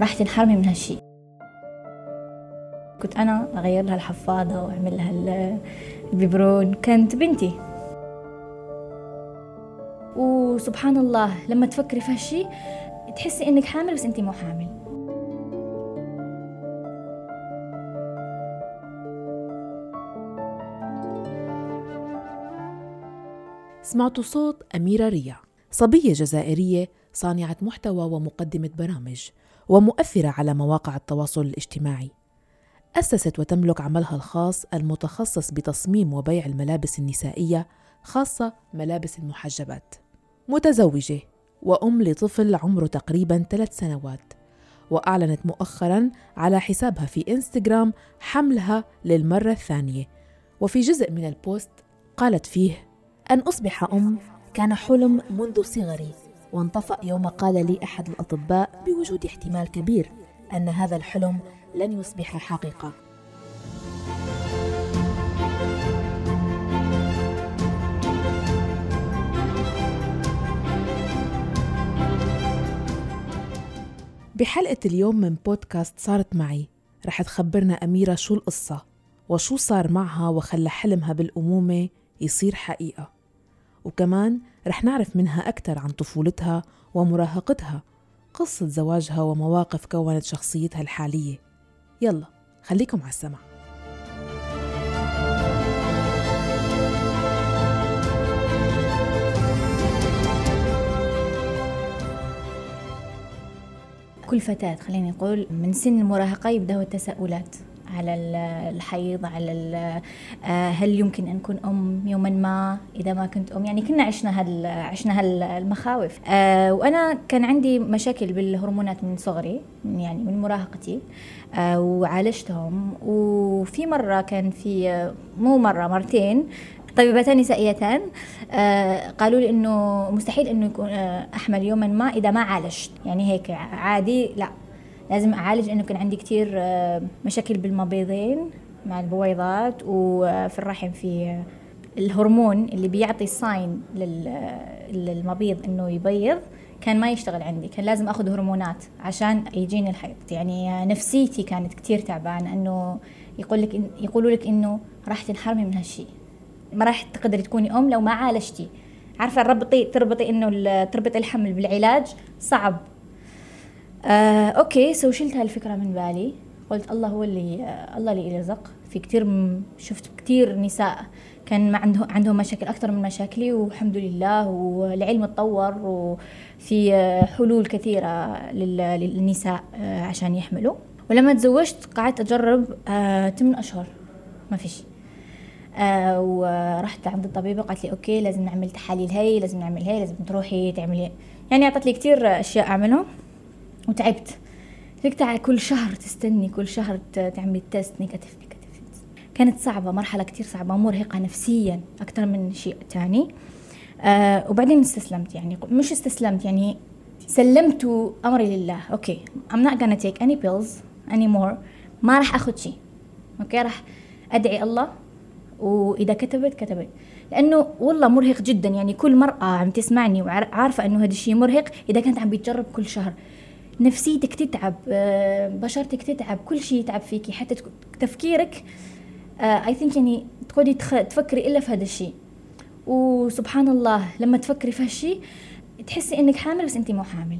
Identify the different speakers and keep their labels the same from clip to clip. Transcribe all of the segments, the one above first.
Speaker 1: راح تنحرمي من هالشي. كنت أنا أغير لها الحفاضة وأعمل لها الببرون كانت بنتي. وسبحان الله لما تفكري في هالشي تحسي إنك حامل بس أنت مو حامل.
Speaker 2: سمعتوا صوت أميرة ريا صبية جزائرية صانعة محتوى ومقدمة برامج. ومؤثرة على مواقع التواصل الاجتماعي. أسست وتملك عملها الخاص المتخصص بتصميم وبيع الملابس النسائية خاصة ملابس المحجبات. متزوجة وأم لطفل عمره تقريبا ثلاث سنوات وأعلنت مؤخرا على حسابها في إنستغرام حملها للمرة الثانية. وفي جزء من البوست قالت فيه أن أصبح أم كان حلم منذ صغري. وانطفأ يوم قال لي أحد الأطباء بوجود احتمال كبير أن هذا الحلم لن يصبح حقيقة. بحلقة اليوم من بودكاست صارت معي. رح تخبرنا أميرة شو القصة وشو صار معها وخلى حلمها بالأمومة يصير حقيقة. وكمان رح نعرف منها أكثر عن طفولتها ومراهقتها قصة زواجها ومواقف كونت شخصيتها الحالية. يلا خليكم على السمع.
Speaker 1: كل فتاة خليني نقول من سن المراهقة يبدأوا التساؤلات. على الحيض على آه، هل يمكن أن اكون أم؟ يوما ما إذا ما كنت أم. يعني كنا عشنا هال عشنا هالمخاوف آه، وأنا كان عندي مشاكل بالهرمونات من صغري يعني من مراهقتي. آه، وعالجتهم. وفي مرة كان في مو مرة مرتين طبيبتان نسائيتان قالوا لي إنه مستحيل إنه يكون أحمل يوما ما إذا ما عالجت. يعني هيك عادي لا. لازم أعالج لأنه كان عندي كثير آه، مشاكل بالمبيضين مع البويضات وفي الرحم في الهرمون اللي بيعطي الساين للمبيض إنه يبيض كان ما يشتغل عندي كان لازم آخذ هرمونات عشان يجيني الحيض. يعني نفسيتي كانت كثير تعبانة إنه يقول لك يقولوا لك إنه راح تنحرمي من هالشيء ما راح تقدري تكوني أم لو ما عالجتي. عارفة ربطي تربطي إنه تربطي الحمل بالعلاج صعب. آه OK so شلت هالفكرة من بالي. قلت الله هو اللي آه الله اللي يرزق في كثير شفت كثير نساء كان ما عنده عندهم مشاكل أكثر من مشاكلي والحمد لله والعلم تطور وفي آه، حلول كثيرة للنساء آه، عشان يحملوا. ولما تزوجت قعدت أجرب آه 8 أشهر. ما فيش آه ورحت عند الطبيبه قالت لي OK لازم نعمل تحاليل هي لازم نعمل هي لازم تروحي تعملي يعني اعطت لي كثير أشياء أعملهم. وتعبت. فيك كل شهر تستني كل شهر تعملي test negative negative كانت صعبة مرحلة كتير صعبة مرهقة نفسيا أكثر من شيء تاني. آه وبعدين استسلمت يعني. مش استسلمت يعني سلمت أمري لله. OK I'm not gonna take any pills anymore. ما راح أخذ شيء. OK راح أدعي الله. وإذا كتبت كتبت. لأنه والله مرهق جدا يعني. كل مرأة عم تسمعني وعارفة إنه هذا الشيء مرهق إذا كانت عم بتجرب كل شهر. نفسيتك تتعب آه، بشرتك تتعب كل شيء يتعب فيكي حتى تفكيرك I آه، think يعني تقعدي تفكري إلا في هذا الشيء. وسبحان الله لما تفكري في هالشيء تحسي إنك حامل بس انت مو حامل.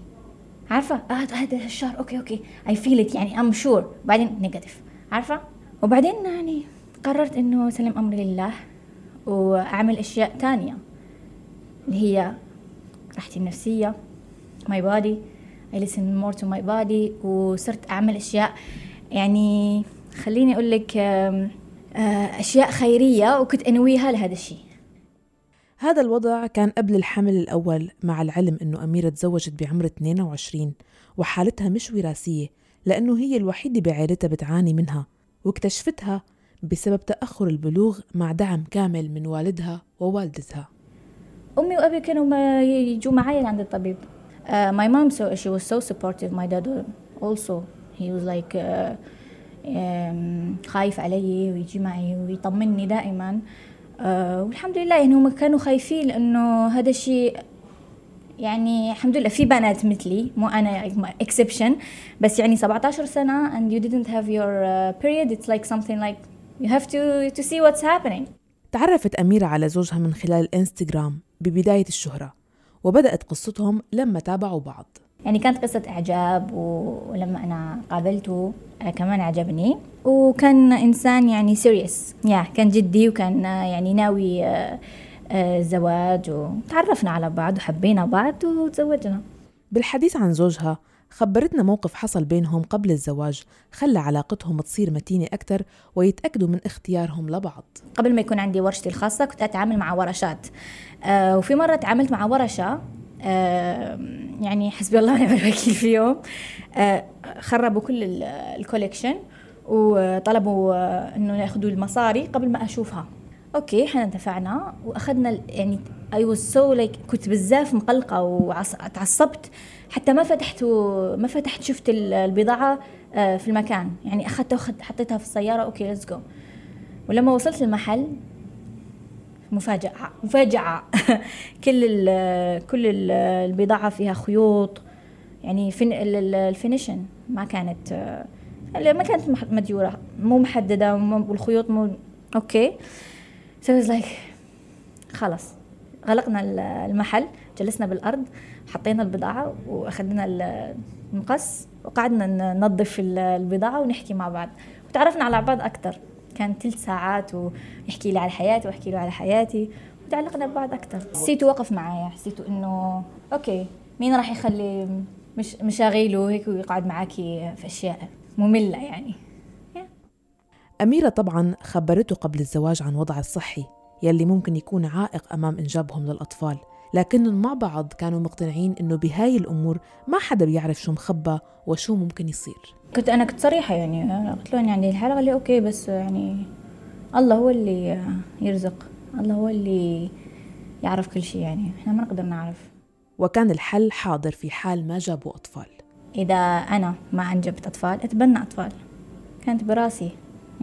Speaker 1: عارفة؟ آه هذا الشهر OK OK I feel it يعني I'm sure بعدين negative عارفة؟ وبعدين يعني قررت إنه سلم أمري لله وأعمل أشياء تانية اللي هي راحتي النفسية ماي بودي I listen more to my body وصرت أعمل أشياء. يعني خليني أقول لك آه، أشياء خيرية وكنت أنويها لهذا الشيء.
Speaker 2: هذا الوضع كان قبل الحمل الأول مع العلم أنه أميرة تزوجت بعمر 22 وحالتها مش وراثية لأنه هي الوحيدة بعائلتها بتعاني منها واكتشفتها بسبب تأخر البلوغ مع دعم كامل من والدها ووالدتها.
Speaker 1: أمي وأبي كانوا يجوا معي عند الطبيب. Uh, my mom, so she was so supportive. My dad also, he was like uh, um, خايف علي ويجي معي ويطمني دائما. Uh, والحمد لله يعني هم كانوا خايفين لأنه هذا الشيء يعني الحمد لله في بنات مثلي مو أنا exception بس يعني 17 سنة and you didn't have your uh, period. It's like something like you have to to see what's happening.
Speaker 2: تعرفت أميرة على زوجها من خلال الانستغرام ببداية الشهرة. وبدأت قصتهم لما تابعوا بعض.
Speaker 1: يعني كانت قصة إعجاب ولما أنا قابلته آه، كمان عجبني. وكان إنسان يعني serious yeah كان جدي وكان آه، يعني ناوي الزواج آه، وتعرفنا على بعض وحبينا بعض وتزوجنا.
Speaker 2: بالحديث عن زوجها خبرتنا موقف حصل بينهم قبل الزواج خلى علاقتهم تصير متينة أكثر ويتأكدوا من اختيارهم لبعض.
Speaker 1: قبل ما يكون عندي ورشتي الخاصة كنت أتعامل مع ورشات. آه وفي مرة تعاملت مع ورشة آه يعني حسبي الله ونعم الوكيل فيهم آه خربوا كل الكوليكشن وطلبوا آه إنه يأخذوا المصاري قبل ما أشوفها. OK إحنا دفعنا واخذنا يعني I was so like كنت بزاف مقلقة وتعصبت حتى ما فتحت ما فتحت شفت البضاعة آه، في المكان. يعني اخذتها وخد حطيتها في السيارة OK let's go ولما وصلت المحل مفاجأة مفاجأة. كل ال كل ال البضاعة فيها خيوط. يعني فين ال finition ما كانت ما كانت مديورة مو محددة والخيوط مو OK. So like خلاص غلقنا المحل جلسنا بالأرض حطينا البضاعة وأخذنا المقص وقعدنا ننظف البضاعة ونحكي مع بعض. وتعرفنا على بعض أكثر كان ثلاث ساعات ويحكي لي على حياتي واحكي له على حياتي وتعلقنا ببعض أكثر حسيته وقف معايا. حسيته إنه OK مين راح يخلي مش مشاغيله هيك ويقعد معاكي في أشياء مملة يعني؟
Speaker 2: أميرة طبعا خبرته قبل الزواج عن وضعها الصحي يلي ممكن يكون عائق أمام إنجابهم للأطفال. لكنهم مع بعض كانوا مقتنعين إنه بهاي الأمور ما حدا بيعرف شو مخبى وشو ممكن يصير.
Speaker 1: كنت أنا كنت صريحة يعني قلت لهم يعني الحلقة اللي أوكي بس يعني الله هو اللي يرزق الله هو اللي يعرف كل شيء يعني إحنا ما نقدر نعرف.
Speaker 2: وكان الحل حاضر في حال ما جابوا أطفال.
Speaker 1: إذا أنا ما أنجبت أطفال أتبنى أطفال. كانت براسي.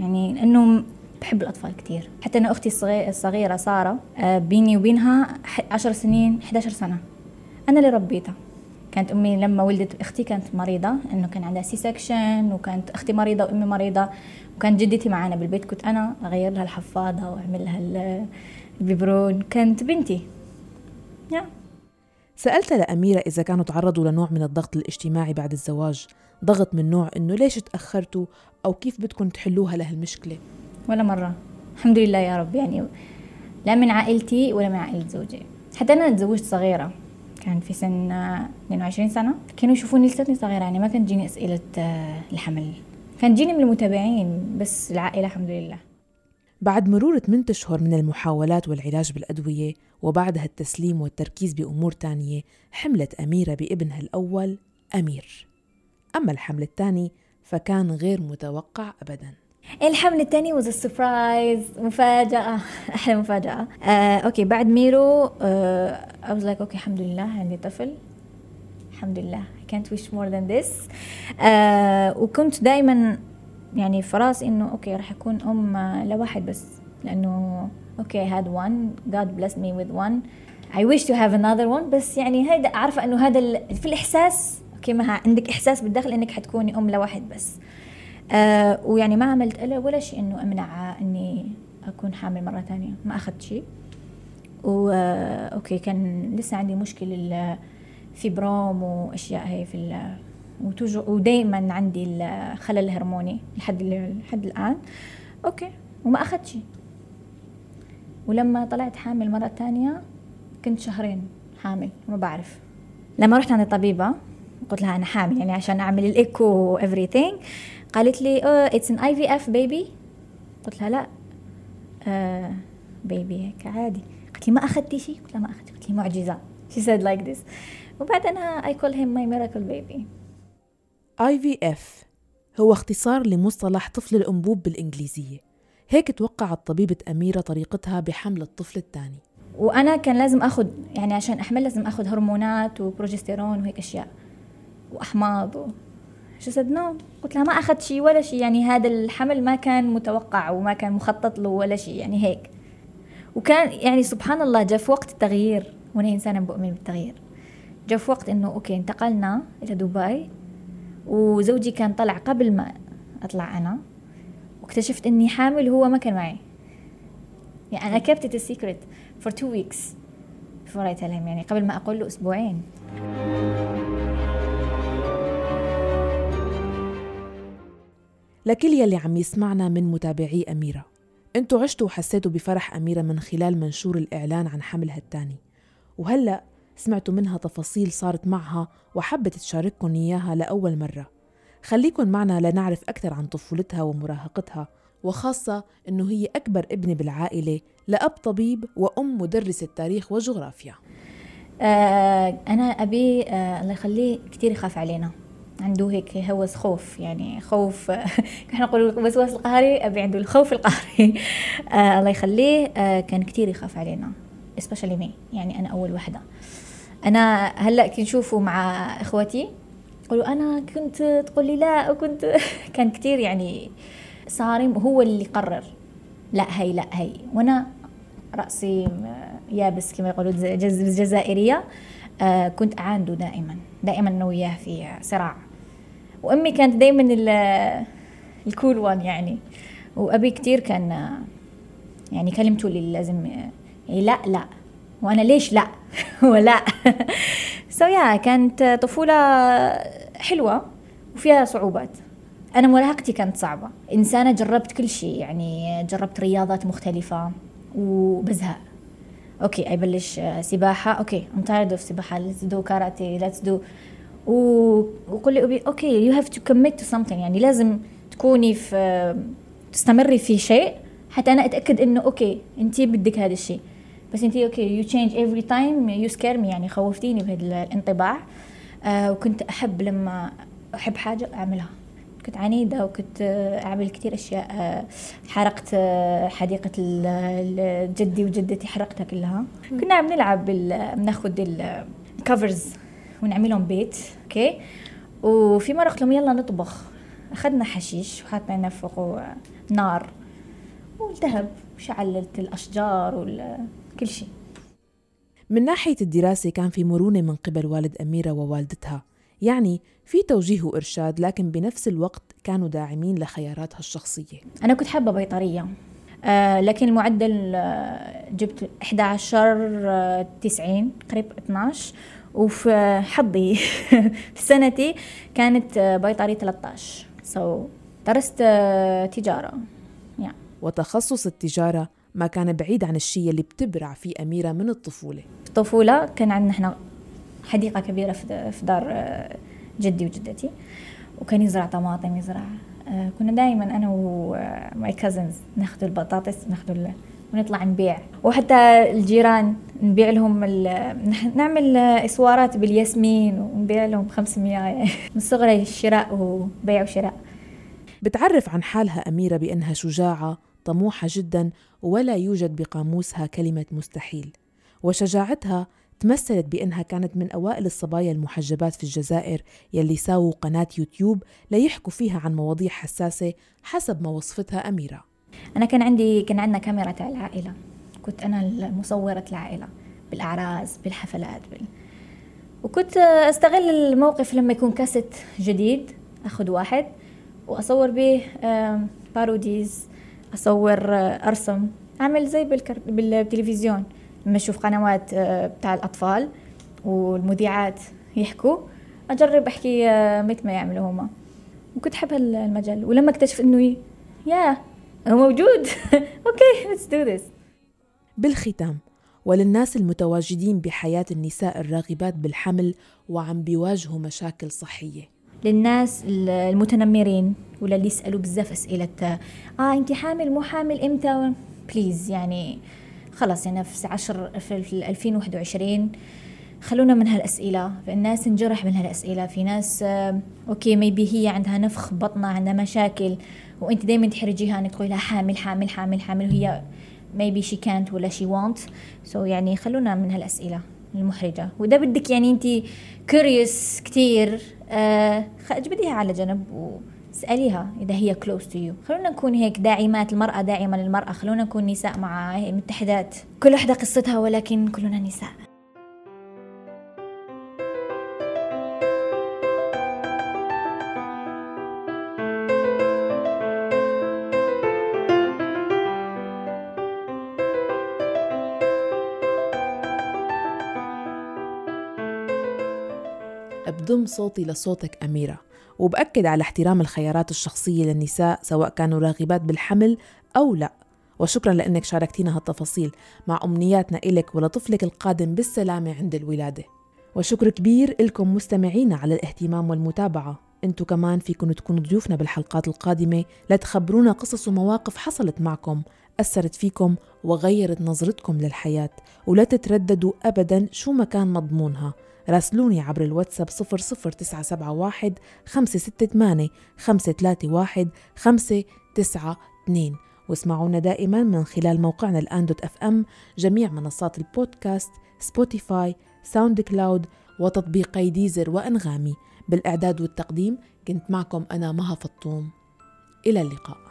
Speaker 1: يعني لأنه بحب الأطفال كتير. حتى أنا أختي الصغيرة سارة آه، بيني وبينها عشر سنين 11 سنة. أنا اللي ربيتها. كانت أمي لما ولدت أختي كانت مريضة إنه كان عندها C-section وكانت أختي مريضة وأمي مريضة. وكانت جدتي معانا بالبيت كنت أنا أغير لها الحفاضة وأعمل لها البيبرون. كانت بنتي.
Speaker 2: Yeah. سألت لأميرة إذا كانوا تعرضوا لنوع من الضغط الاجتماعي بعد الزواج. ضغط من نوع إنه ليش تأخرتوا؟ أو كيف بدكم تحلوها لهالمشكلة؟
Speaker 1: ولا مرة. الحمد لله يا رب. يعني لا من عائلتي ولا من عائلة زوجي. حتى أنا تزوجت صغيرة. كان في سن 22 سنة. كانوا يشوفوني لساتني صغيرة. يعني ما كانت تجيني أسئلة آه، الحمل. كانت تجيني من المتابعين بس العائلة الحمد لله.
Speaker 2: بعد مرور 8 أشهر من المحاولات والعلاج بالأدوية وبعدها التسليم والتركيز بأمور تانية حملت أميرة بابنها الأول أمير. أما الحمل الثاني فكان غير متوقع أبداً.
Speaker 1: الحمل الثاني was a surprise. مفاجأة. أحلى مفاجأة. آه، OK بعد أميرو آه, I was like OK الحمد لله عندي طفل. الحمد لله. I can't wish more than this. آه, وكنت دائما يعني في إنه okay راح أكون أم لواحد بس. لأنه okay I had one. God blessed me with one. I wish to have another one. بس يعني هيدا عارفة إنه هذا في الإحساس okay ما عندك إحساس بالداخل إنك حتكوني أم لواحد بس. آه ويعني ما عملت ولا شيء إنه أمنع إني أكون حامل مرة ثانية ما أخذت شيء. و آه، okay كان لسه عندي مشكلة ال fibrome وأشياء هي في ودائما عندي الخلل الهرموني لحد لحد الآن. okay وما أخذت شيء. ولما طلعت حامل مرة ثانية كنت شهرين حامل ما بعرف. لما رحت عند الطبيبة قلت لها أنا حامل يعني عشان أعمل الإيكو و everything. قالت لي it's an IVF baby قلت لها لا. آه بيبي هيك عادي. قالت لي ما اخذتي شيء قلت لها ما اخذت قلت لي معجزة. She said like this. وبعدين I call him my miracle baby.
Speaker 2: IVF هو اختصار لمصطلح طفل الأنبوب بالإنجليزية. هيك توقعت طبيبة أميرة طريقتها بحمل الطفل الثاني.
Speaker 1: وأنا كان لازم أخذ يعني عشان أحمل لازم أخذ هرمونات وبروجستيرون وهيك أشياء. وأحماض و... no قلت لها ما اخذت شيء ولا شيء يعني هذا الحمل ما كان متوقع وما كان مخطط له ولا شيء يعني هيك. وكان يعني سبحان الله جاء في وقت التغيير وأنا إنسانة بؤمن بالتغيير. جاء في وقت إنه okay انتقلنا إلى دبي وزوجي كان طلع قبل ما أطلع أنا واكتشفت إني حامل وهو ما كان معي. يعني أنا kept it a secret for two weeks يعني قبل ما أقول له أسبوعين.
Speaker 2: لكل يلي عم يسمعنا من متابعي أميرة. أنتوا عشتوا وحسيتوا بفرح أميرة من خلال منشور الإعلان عن حملها الثاني وهلأ سمعتوا منها تفاصيل صارت معها وحبت تشارككم إياها لأول مرة. خليكن معنا لنعرف أكثر عن طفولتها ومراهقتها وخاصة أنه هي أكبر ابنة بالعائلة لأب طبيب وأم مدرسة تاريخ وجغرافيا.
Speaker 1: آه أنا أبي آه الله يخليه كتير يخاف علينا. عنده هيك هوس خوف يعني خوف إحنا نقول الوسواس القهري أبي عنده الخوف القهري. آه الله يخليه آه كان كتير يخاف علينا especially me يعني أنا أول وحدة. أنا هلأ كي نشوفه مع إخواتي يقولوا أنا كنت تقول لي لا وكنت كان كتير يعني صارم هو اللي قرر لا هي لا هي. وأنا رأسي يابس كما يقولوا الجزائريه آه كنت أعانده دائما دائما أنا وياه في صراع. وأمي كانت دائما الكول وان يعني. وأبي كتير كان يعني كلمته اللي لازم يعني لا لا. وأنا ليش لا؟ ولا سو يا كانت طفولة حلوة وفيها صعوبات. أنا مراهقتي كانت صعبة. إنسانة جربت كل شيء يعني جربت رياضات مختلفة وبزهق. okay أبلش سباحة. okay I'm tired of سباحة. let's do كاراتيه let's do وقل لي okay you have to commit to something يعني لازم تكوني في تستمري في شيء حتى أنا أتأكد إنه okay انت بدك هذا الشيء. بس انت okay you change every time you scare me يعني خوفتيني بهذا الانطباع. آه وكنت أحب لما أحب حاجة أعملها. كنت عنيدة وكنت أعمل كثير أشياء. آه، حرقت آه، حديقة جدي وجدتي حرقتها كلها. كنا عم نلعب بناخذ الكفرز ونعملهم بيت أوكي؟ وفي مرة قلت لهم يلا نطبخ. أخذنا حشيش وحطينا فوقه نار والتهب وشعلت الأشجار وكل شيء.
Speaker 2: من ناحية الدراسة كان في مرونة من قبل والد أميرة ووالدتها. يعني في توجيه وإرشاد لكن بنفس الوقت كانوا داعمين لخياراتها الشخصية.
Speaker 1: أنا كنت حابة بيطرية. آه لكن المعدل آه جبت 11 آه 90 قريب 12 وفي حظي في سنتي كانت بيطري 13 سو so, درست تجارة.
Speaker 2: Yeah. وتخصص التجارة ما كان بعيد عن الشيء اللي بتبرع فيه أميرة من الطفولة.
Speaker 1: في الطفولة كان عندنا إحنا حديقة كبيرة في دار جدي وجدتي. وكان يزرع طماطم يزرع كنا دائما أنا وماي كازنز ناخذ البطاطس ناخذ ونطلع نبيع. وحتى الجيران نبيع لهم نعمل إسوارات بالياسمين ونبيع لهم 500 يعني من صغري الشراء وبيع وشراء.
Speaker 2: بتعرف عن حالها أميرة بأنها شجاعة طموحة جدا ولا يوجد بقاموسها كلمة مستحيل. وشجاعتها تمثلت بأنها كانت من أوائل الصبايا المحجبات في الجزائر يلي ساووا قناة يوتيوب ليحكوا فيها عن مواضيع حساسة حسب ما وصفتها أميرة.
Speaker 1: أنا كان عندي كان عندنا كاميرا تاع العائلة. كنت أنا مصورة العائلة. بالأعراس بالحفلات بال... وكنت أستغل الموقف لما يكون كاسيت جديد أخذ واحد وأصور به parodies أصور أرسم. أعمل زي بالكر... بالتلفزيون. لما أشوف قنوات بتاع الأطفال والمذيعات يحكوا أجرب أحكي مثل ما يعملوا هما. وكنت أحب هالمجال ولما اكتشف إنه يا موجود. okay let's do this
Speaker 2: بالختام وللناس المتواجدين بحياة النساء الراغبات بالحمل وعم بيواجهوا مشاكل صحية.
Speaker 1: للناس المتنمرين ولا اللي يسألوا بزاف أسئلة آه أنت حامل مو حامل إمتى؟ please يعني خلاص يعني في عشر في 2021 خلونا من هالأسئلة. الناس انجرح من هالأسئلة. في ناس آه okay maybe هي عندها نفخ بطنها عندها مشاكل. وانت دائما تحرجيها انك تقولي لها حامل حامل حامل حامل وهي maybe she can't ولا she won't. So يعني خلونا من هالأسئلة المحرجة. وإذا بدك يعني أنت كوريوس كتير آه اجبديها على جنب واسأليها إذا هي close to you. خلونا نكون هيك داعمات المرأة داعمة للمرأة. خلونا نكون نساء مع متحدات. كل واحدة قصتها ولكن كلنا نساء.
Speaker 2: بضم صوتي لصوتك أميرة. وبأكد على احترام الخيارات الشخصية للنساء سواء كانوا راغبات بالحمل أو لا. وشكرا لأنك شاركتينا هالتفاصيل مع أمنياتنا إلك ولطفلك القادم بالسلامة عند الولادة. وشكر كبير لكم مستمعينا على الاهتمام والمتابعة. انتو كمان فيكم تكونوا ضيوفنا بالحلقات القادمة لتخبرونا قصص ومواقف حصلت معكم أثرت فيكم وغيرت نظرتكم للحياة. ولا تترددوا أبدا شو ما كان مضمونها. راسلوني عبر الواتساب 00971 568 531 592 واسمعونا دائما من خلال موقعنا الآن dot FM جميع منصات البودكاست سبوتيفاي ساوند كلاود وتطبيقي ديزر وأنغامي. بالإعداد والتقديم كنت معكم أنا مها فطوم. إلى اللقاء.